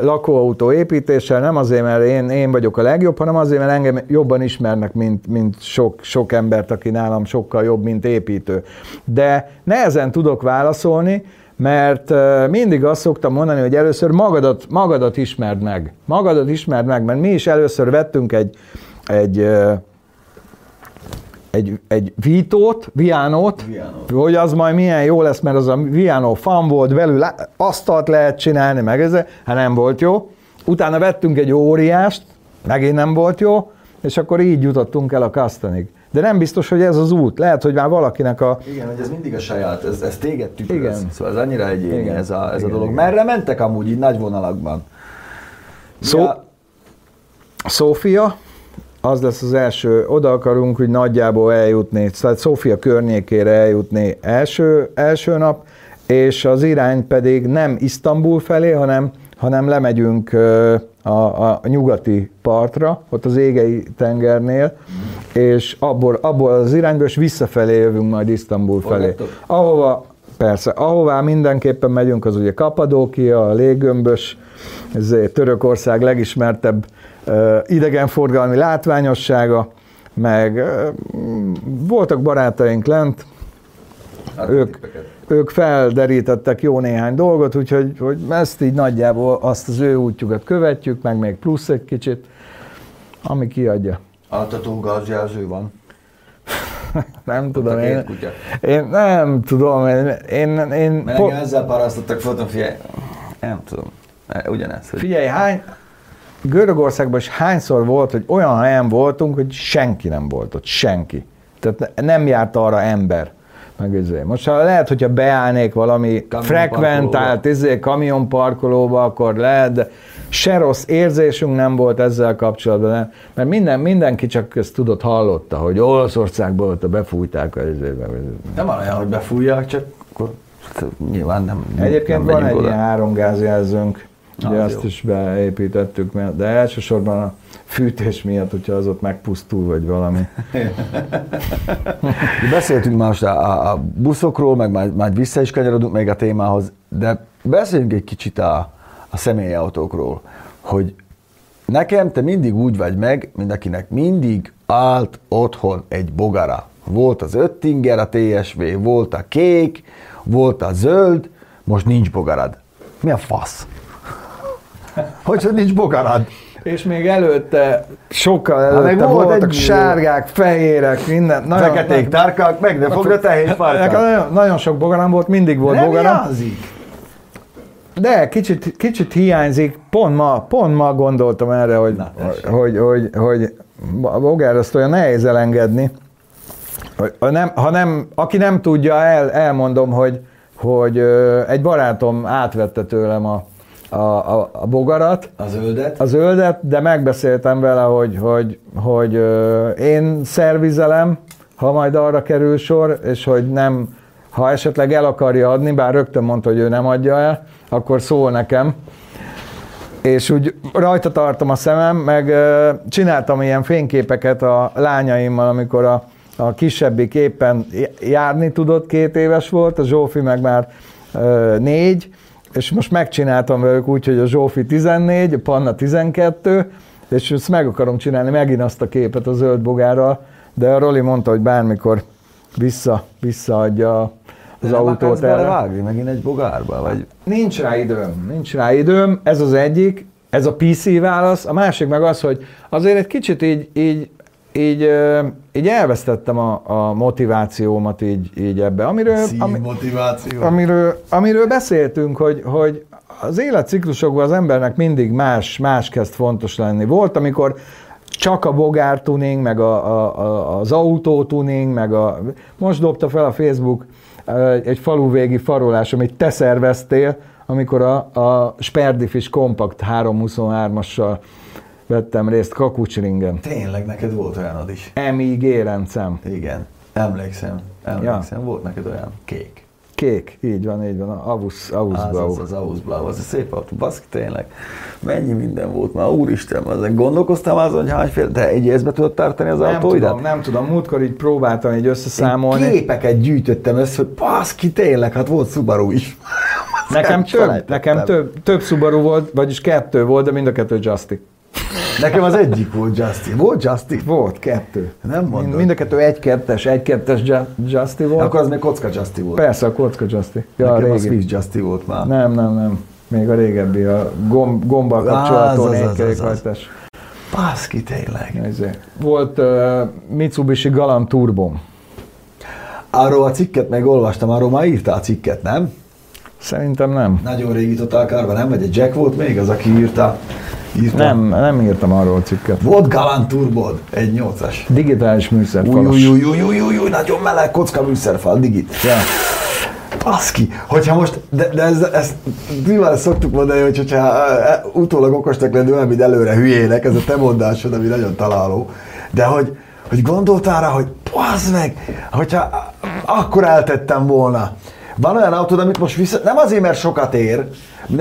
lakóautó építéssel, nem azért, mert én, én vagyok a legjobb, hanem azért, mert engem jobban ismernek, mint, mint sok, sok embert, aki nálam sokkal jobb, mint építő. De nehezen tudok válaszolni, mert mindig azt szoktam mondani, hogy először magadat, magadat ismerd meg. Magadat ismerd meg, mert mi is először vettünk egy, egy egy, egy vítót, viánót, Viánót. hogy az majd milyen jó lesz, mert az a viánó fan volt, belül asztalt lehet csinálni, meg ez, hát nem volt jó. Utána vettünk egy óriást, megint nem volt jó, és akkor így jutottunk el a kasztanig. De nem biztos, hogy ez az út. Lehet, hogy már valakinek a... Igen, hogy ez mindig a saját, ez, ez téged tükröz. Igen. Szóval ez annyira egyéni Igen. ez a, ez Igen, a dolog. igen. Merre mentek amúgy így nagy vonalakban? Szó, Ja, Szófia, az lesz az első, oda akarunk hogy nagyjából eljutni, tehát Szófia környékére eljutni első, első nap, és az irány pedig nem Isztambul felé, hanem, hanem lemegyünk a, a nyugati partra, ott az égei tengernél, és abból, abból az irányból, és visszafelé jövünk majd Isztambul felé. Ahova, persze, ahová mindenképpen megyünk, az ugye Kapadókia, a Léggömbös, ez Törökország legismertebb idegenforgalmi látványossága, meg voltak barátaink lent, hát ők, tippeket. ők felderítettek jó néhány dolgot, úgyhogy hogy ezt így nagyjából azt az ő útjukat követjük, meg még plusz egy kicsit, ami kiadja. Altató gazjelző van. Nem Tudom, én, kutya. én nem tudom, én, én, én Mert po- engem ezzel parasztottak, fotom, figyelj. Nem tudom. Ugyanez, hogy Figyelj, hány, Görögországban is hányszor volt, hogy olyan helyen voltunk, hogy senki nem volt ott, senki. Tehát ne- nem járt arra ember. Meg izé. Most ha lehet, hogyha beállnék valami frekventált izé, kamionparkolóba, akkor lehet, de se rossz érzésünk nem volt ezzel kapcsolatban, nem? mert minden, mindenki csak ezt tudott, hallotta, hogy Olaszországból ott befújták. az izébe. nem van olyan, hogy befújják, csak akkor nyilván nem Egyébként nem van egy oda. ilyen háromgázjelzőnk, ugye Az azt jó. is beépítettük, de elsősorban a fűtés miatt, hogyha az ott megpusztul, vagy valami. Mi Beszéltünk már most a, a, buszokról, meg majd, majd vissza is kanyarodunk még a témához, de beszéljünk egy kicsit a, a személyautókról, hogy nekem te mindig úgy vagy meg, mint akinek mindig állt otthon egy bogara. volt az öttinger, a TSV, volt a kék, volt a zöld, most nincs bogarad. Mi a fasz? Hogy, hogy nincs bogarad? És még előtte, sokkal előtte meg volt voltak egy- sárgák, fehérek, minden. Nagyon, Feketék, tárkák, meg ne fogd a tehén farkát. nagyon, nagyon sok bogaram volt, mindig volt Nem bogaram. hiányzik. De kicsit, kicsit hiányzik, pont ma, pont ma gondoltam erre, hogy, Na, tessék. hogy, hogy, hogy a bogár azt olyan nehéz elengedni. Hogy, ha nem, ha nem, aki nem tudja, el, elmondom, hogy, hogy egy barátom átvette tőlem a, a, a, a bogarat, A zöldet. a zöldet, de megbeszéltem vele, hogy, hogy, hogy én szervizelem, ha majd arra kerül sor, és hogy nem, ha esetleg el akarja adni, bár rögtön mondta, hogy ő nem adja el, akkor szól nekem. És úgy rajta tartom a szemem, meg csináltam ilyen fényképeket a lányaimmal, amikor a, a kisebbik éppen járni tudott, két éves volt, a Zsófi meg már négy, és most megcsináltam velük úgy, hogy a Zsófi 14, a Panna 12, és ezt meg akarom csinálni megint azt a képet a zöld bogárral, de a Roli mondta, hogy bármikor vissza, visszaadja az De autót erre. belevágni megint egy bogárba? Vagy... Nincs rá időm, nincs rá időm, ez az egyik, ez a PC válasz, a másik meg az, hogy azért egy kicsit így, így, így, így elvesztettem a, a motivációmat így, így ebbe, amiről, ami, motiváció. amiről, amiről beszéltünk, hogy, hogy az életciklusokban az embernek mindig más, más kezd fontos lenni. Volt, amikor csak a bogár tuning, meg a, a, a, az autó tuning, meg a... Most dobta fel a Facebook egy faluvégi farolás, amit te szerveztél, amikor a, a Sperdifis Compact 323-assal vettem részt Kakucsringen. Tényleg neked volt olyanod is. MIG rendszem. Igen, emlékszem. Emlékszem, volt neked olyan kék. Kék, így van, így van, a Avus, Avus Az, Blau. az, az Ausblau, az a szép autó, baszki tényleg. Mennyi minden volt már, úristen, azon gondolkoztam azon, hogy hányféle, de egy észbe tudod tartani az Nem autóidat? tudom, nem tudom. Múltkor így próbáltam így Én összeszámolni. képeket gyűjtöttem össze, hogy baszki, tényleg, hát volt Subaru is. Nekem több, nekem több, több Subaru volt, vagyis kettő volt, de mind a kettő Justy. Nekem az egyik volt Justin. Volt Justin? Volt, kettő. Nem mondod. Mind, mind a kettő egy-kettes, egy-kettes Ju- Justy volt. Akkor az még kocka Justin volt. Persze, a kocka Justy. Ja, a Nekem a régi. Swiss Justin volt már. Nem, nem, nem. Még a régebbi, a gomb, gombbal az, négykerékhajtás. Baszki, tényleg. Izé. Volt uh, Mitsubishi Galant Turbom. Arról a cikket meg olvastam, arról már írtál cikket, nem? Szerintem nem. Nagyon régi Total nem? Vagy egy Jack volt még az, aki írta? Írta. Nem, nem írtam arról cikket. Volt Galant Turbod, egy 8-as. Digitális Új, műszerfalas. új, új, új, új, új, új, nagyon meleg kocka műszerfal, digit. Ja. Baszki, hogyha most, de, de ez, ezt nyilván ezt szoktuk mondani, hogy hogyha utólag okosnak lenni olyan, mint előre hülyének, ez a te mondásod, ami nagyon találó, de hogy, hogy gondoltál rá, hogy bazd meg, hogyha akkor eltettem volna. Van olyan autód, amit most vissza, nem azért, mert sokat ér,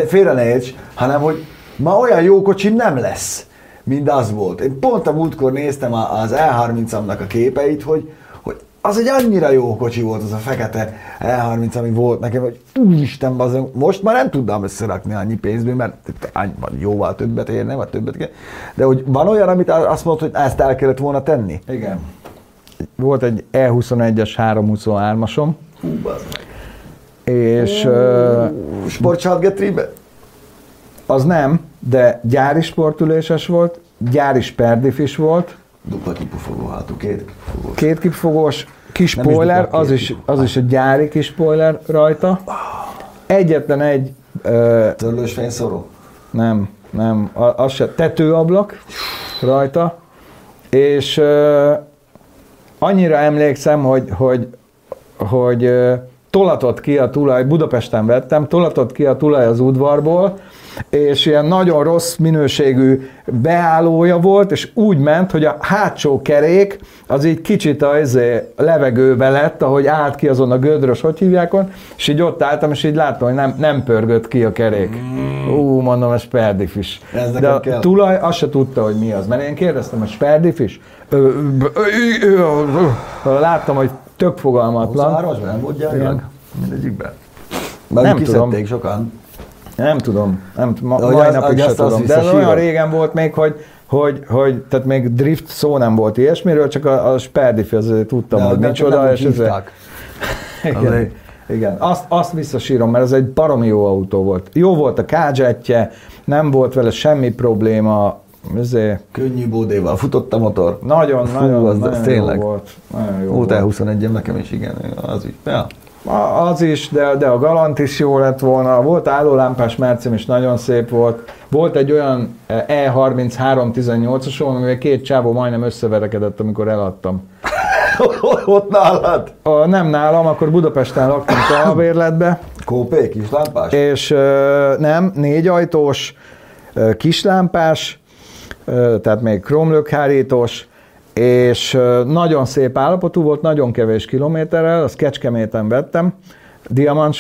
félre ne érts, hanem hogy ma olyan jó kocsim nem lesz, mint az volt. Én pont a múltkor néztem az E30-amnak a képeit, hogy, hogy az egy annyira jó kocsi volt az a fekete E30, ami volt nekem, hogy úristen, bazen, most már nem tudnám összerakni annyi pénzből, mert jóval többet érne, vagy többet kell. De hogy van olyan, amit azt mondod, hogy ezt el kellett volna tenni? Igen. Volt egy E21-es 323-asom, Hú, bazd és ö, Sportcsát Getribe? az nem, de gyári sportüléses volt, gyári sperdif volt, Dupla kipufogó hátú, két kipufogó. két kipfogós kis Nem is spoiler, dupla, az is, az is egy gyári kis spoiler rajta. Egyetlen egy, ö, Törlős fényszóró? nem, nem, a- az se, tetőablak rajta, és ö, annyira emlékszem, hogy, hogy, hogy ö, tolatott ki a tulaj, Budapesten vettem, tolatott ki a tulaj az udvarból, és ilyen nagyon rossz minőségű beállója volt, és úgy ment, hogy a hátsó kerék az így kicsit a izé, levegőbe lett, ahogy állt ki azon a gödrös, hogy hívják on, és így ott álltam, és így láttam, hogy nem, nem pörgött ki a kerék. Ú, mondom, ez sperdifis. Ez De a kell. tulaj azt se tudta, hogy mi az, mert én kérdeztem, hogy sperdifis? Láttam, hogy tök fogalmatlan. 23-asban nem volt? Igen. Mindegyikben. Nem Nem tudom. sokan. Nem tudom, nem, ma, De mai az- napig se azt- azt tudom. De ez olyan régen volt még, hogy, hogy, hogy, tehát még drift szó nem volt ilyesmiről, csak a, a Sperdifi azért tudtam, De hogy micsoda, és hívták. igen, igen. Azt, azt visszasírom, mert ez egy baromi jó autó volt. Jó volt a kádzsetje, nem volt vele semmi probléma, ezért Könnyű bódéval futott a motor. nagyon, Fú, nagyon, az- az nagyon tényleg. jó volt. Nagyon jó Volt volt. E21-em nekem is, igen, az is. Ja. A- Az is, de, de a Galant is jó lett volna. Volt állólámpás mercem is nagyon szép volt. Volt egy olyan E E33 18-asom, amivel két csávó majdnem összeverekedett, amikor eladtam. Ott nálad. A, nem nálam, akkor Budapesten laktam albérletbe, Kópé, kis lámpás? és ö, nem, négy ajtós, ö, kislámpás, tehát még kromlökhárítós, és nagyon szép állapotú volt, nagyon kevés kilométerrel, azt Kecskeméten vettem, Diamant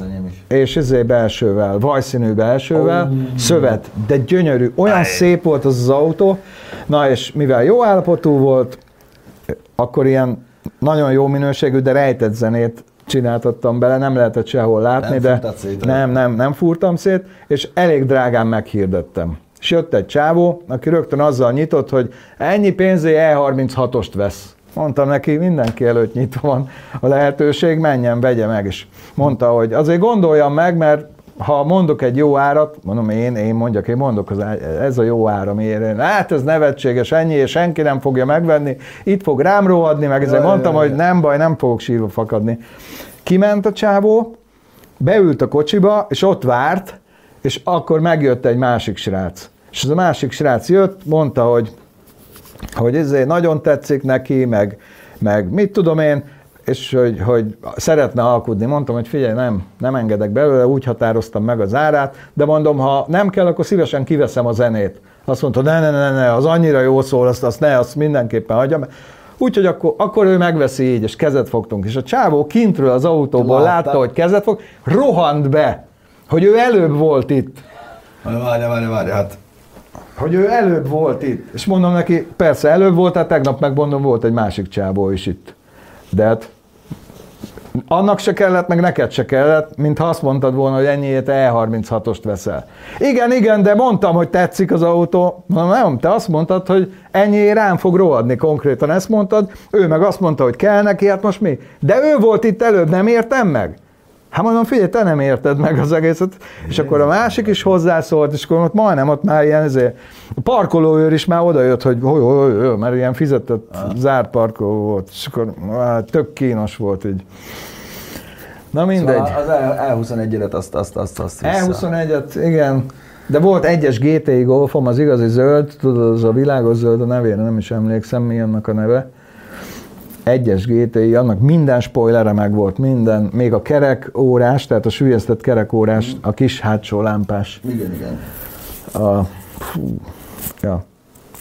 enyém is. és ezé belsővel, vajszínű belsővel, szövet, de gyönyörű, olyan szép volt az az autó, na és mivel jó állapotú volt, akkor ilyen nagyon jó minőségű, de rejtett zenét csináltattam bele, nem lehetett sehol látni, Nem de szét, nem, nem, nem fúrtam szét, és elég drágán meghirdettem. És jött egy csávó, aki rögtön azzal nyitott, hogy ennyi pénzé E36-ost vesz. Mondtam neki, mindenki előtt nyitva van a lehetőség, menjen, vegye meg. És mondta, hogy azért gondoljam meg, mert ha mondok egy jó árat, mondom én, én mondjak, én mondok, az, ez a jó ára, miért hát ez nevetséges, ennyi, és senki nem fogja megvenni, itt fog rám rohadni, meg ezért mondtam, hogy nem baj, nem fogok sírva fakadni. Kiment a csávó, beült a kocsiba, és ott várt, és akkor megjött egy másik srác. És ez a másik srác jött, mondta, hogy, hogy ezért nagyon tetszik neki, meg, meg mit tudom én, és hogy, hogy szeretne alkudni. Mondtam, hogy figyelj, nem, nem engedek belőle, úgy határoztam meg az árát, de mondom, ha nem kell, akkor szívesen kiveszem a zenét. Azt mondta, ne, ne, ne, ne, az annyira jó szól, azt, azt ne, azt mindenképpen hagyjam. Úgyhogy akkor, akkor ő megveszi így, és kezet fogtunk. És a csávó kintről az autóból Látta. látta, hogy kezet fog, rohant be, hogy ő előbb volt itt. Várj, várj, várj, hát Hogy ő előbb volt itt. És mondom neki, persze előbb volt, hát tegnap megmondom, volt egy másik csávó is itt. De hát annak se kellett, meg neked se kellett, mintha azt mondtad volna, hogy ennyiért E36-ost veszel. Igen, igen, de mondtam, hogy tetszik az autó. Mondom, nem, te azt mondtad, hogy ennyiért rám fog rohadni, konkrétan ezt mondtad. Ő meg azt mondta, hogy kell neki, hát most mi? De ő volt itt előbb, nem értem meg? Hát mondom, figyelj, te nem érted meg az egészet. És akkor a másik is hozzászólt, és akkor ott majdnem ott már ilyen ezért, a parkolóőr is már odajött, hogy hogy, hogy, hogy mert ilyen fizetett zárt parkoló volt, és akkor hát, tök kínos volt így. Na mindegy. Szóval az E21-et azt, azt, azt, azt vissza. E21-et, igen. De volt egyes GTI Golfom, az igazi zöld, tudod, az a világos zöld, a nevére nem is emlékszem, mi annak a neve. Egyes GTI, annak minden spoilere meg volt, minden, még a kerek órás, tehát a sülyeztett kerek órás, a kis hátsó lámpás. Igen, igen. A, fú, ja.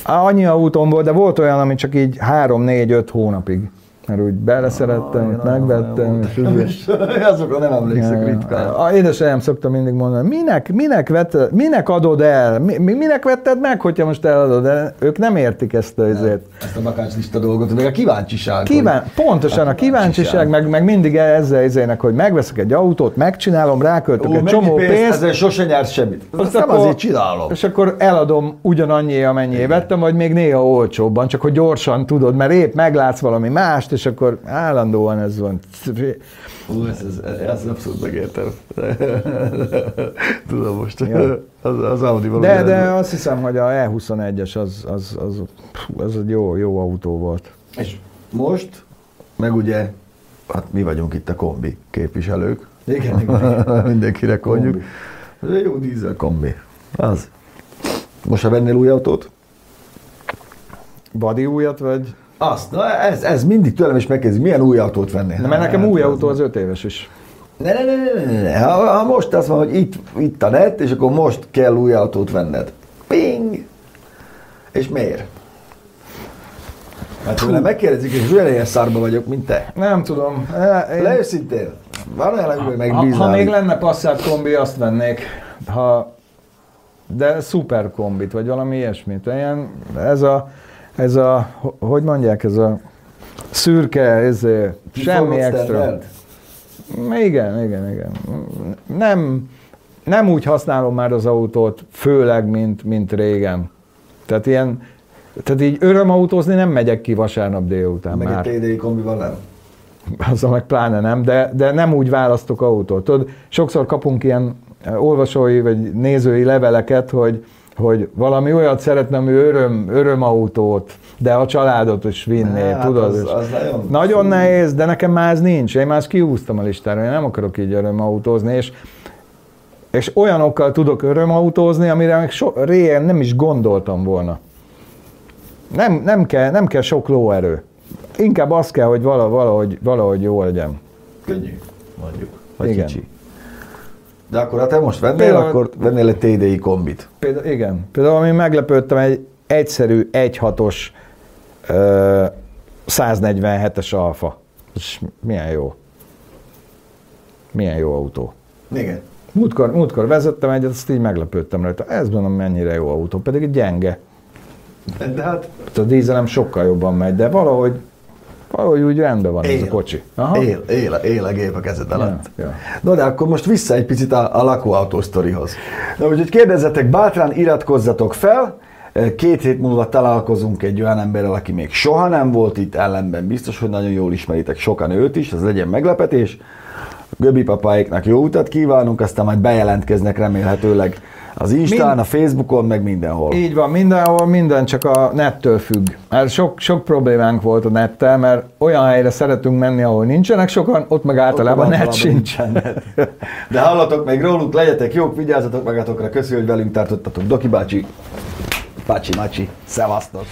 Annyi autóm volt, de volt olyan, ami csak így 3-4-5 hónapig. Mert úgy beleszerettem, Ah, megvettem, és úgy, Azokra nem emlékszek ritkán. a édesanyám szokta mindig mondani, minek, minek, vetted, minek adod el? Mi, mi- minek vetted meg, hogyha most eladod el? Ők nem értik ezt a ezért. Ezt a bakáncslista dolgot, meg a kíváncsiság. Kíván, pontosan a kíváncsiság, meg, meg mindig ezzel izének, hogy megveszek egy autót, megcsinálom, ráköltök Ó, egy csomó pénzt, pénzt, ezzel sose nyersz semmit. Azt nem akkor- azért csinálom. és akkor eladom ugyanannyi, amennyi vettem, vagy még néha olcsóbban, csak hogy gyorsan tudod, mert épp meglátsz valami mást, és akkor állandóan ez van. Ú, ez, ez, ez abszolút megértem. Tudom most. Ja. Az, az Audi valami. De, de azt hiszem, hogy a E21-es az, az, az, az egy jó, jó autó volt. És most, meg ugye, hát mi vagyunk itt a kombi képviselők. Igen, igen. Mindenkire. Kombi. Ez egy jó dízel kombi. Az. Most ha vennél új autót? Badi újat, vagy? Azt, na ez, ez mindig tőlem is megkezdi. Milyen új autót vennél? Na, mert nekem Hát, új az- autó az öt éves is. Ne, ne, ne, ne, ne, ne. Ha, ha most azt mondod, hogy itt, itt a net, és akkor most kell új autót venned. Ping! És miért? Hát tőle megkérdezik, és olyan ilyen szárba vagyok, mint te. Nem tudom. E, Én, Le őszintén, van olyan, amiben ha, megbíznál. ha még lenne Passat kombi, azt vennék. Ha, de szuper kombit, vagy valami ilyesmit. Ilyen, ez a, ez a, ho- hogy mondják, ez a szürke, ez semmi extra. standard? Igen, igen, igen. Nem, nem úgy használom már az autót, főleg, mint, mint régen. Tehát ilyen, tehát így örömautózni nem megyek ki vasárnap délután Meg már. egy TDI kombival nem. Azzal meg pláne nem, de, de nem úgy választok autót. Tudod, sokszor kapunk ilyen olvasói vagy nézői leveleket, hogy, hogy valami olyat szeretne, ami öröm, örömautót, de a családot is vinné, Hát, tudod? az- az nagyon- nagyon nehéz, de nekem már ez nincs. Én már ezt kiúztam a listára, én nem akarok így örömautózni, és, és olyanokkal tudok örömautózni, amire meg so, régen nem is gondoltam volna. Nem, nem, kell, nem kell sok lóerő. Inkább az kell, hogy vala- valahogy, valahogy jó legyen. Könnyű, mondjuk. Vagy Igen. kicsi. De akkor ha te most vennél, Például- akkor vennél egy TDI kombit. Például, igen. Például ami meglepődtem, egy egyszerű 1.6-os ö, 147-es alfa. És milyen jó. Milyen jó autó. Igen. Múltkor, múltkor vezettem egyet, azt így meglepődtem rajta. Ez mondom, mennyire jó autó, pedig egy gyenge. De hát Hát A dízelem sokkal jobban megy, de valahogy, valahogy úgy rendben van ez Él. a kocsi. él, él, él a gép a kezed alatt. ja. No, de akkor most vissza egy picit a, a lakóautó sztorihoz. Na, úgyhogy kérdezzetek bátran, iratkozzatok fel, Két hét múlva találkozunk egy olyan emberrel, aki még soha nem volt itt, ellenben biztos, hogy nagyon jól ismeritek sokan őt is, ez legyen meglepetés. Göbi papáiknak jó utat kívánunk, aztán majd bejelentkeznek remélhetőleg az Instán, Mind- a Facebookon, meg mindenhol. Így van, mindenhol, minden csak a nettől függ. Mert sok, sok problémánk volt a nettel, mert olyan helyre szeretünk menni, ahol nincsenek sokan, ott meg általában net sincs. net. De hallatok még rólunk, legyetek jók, vigyázzatok magatokra, köszönjük, hogy velünk tartottatok. Doki bácsi, Pácsi Macsi, szevasztok!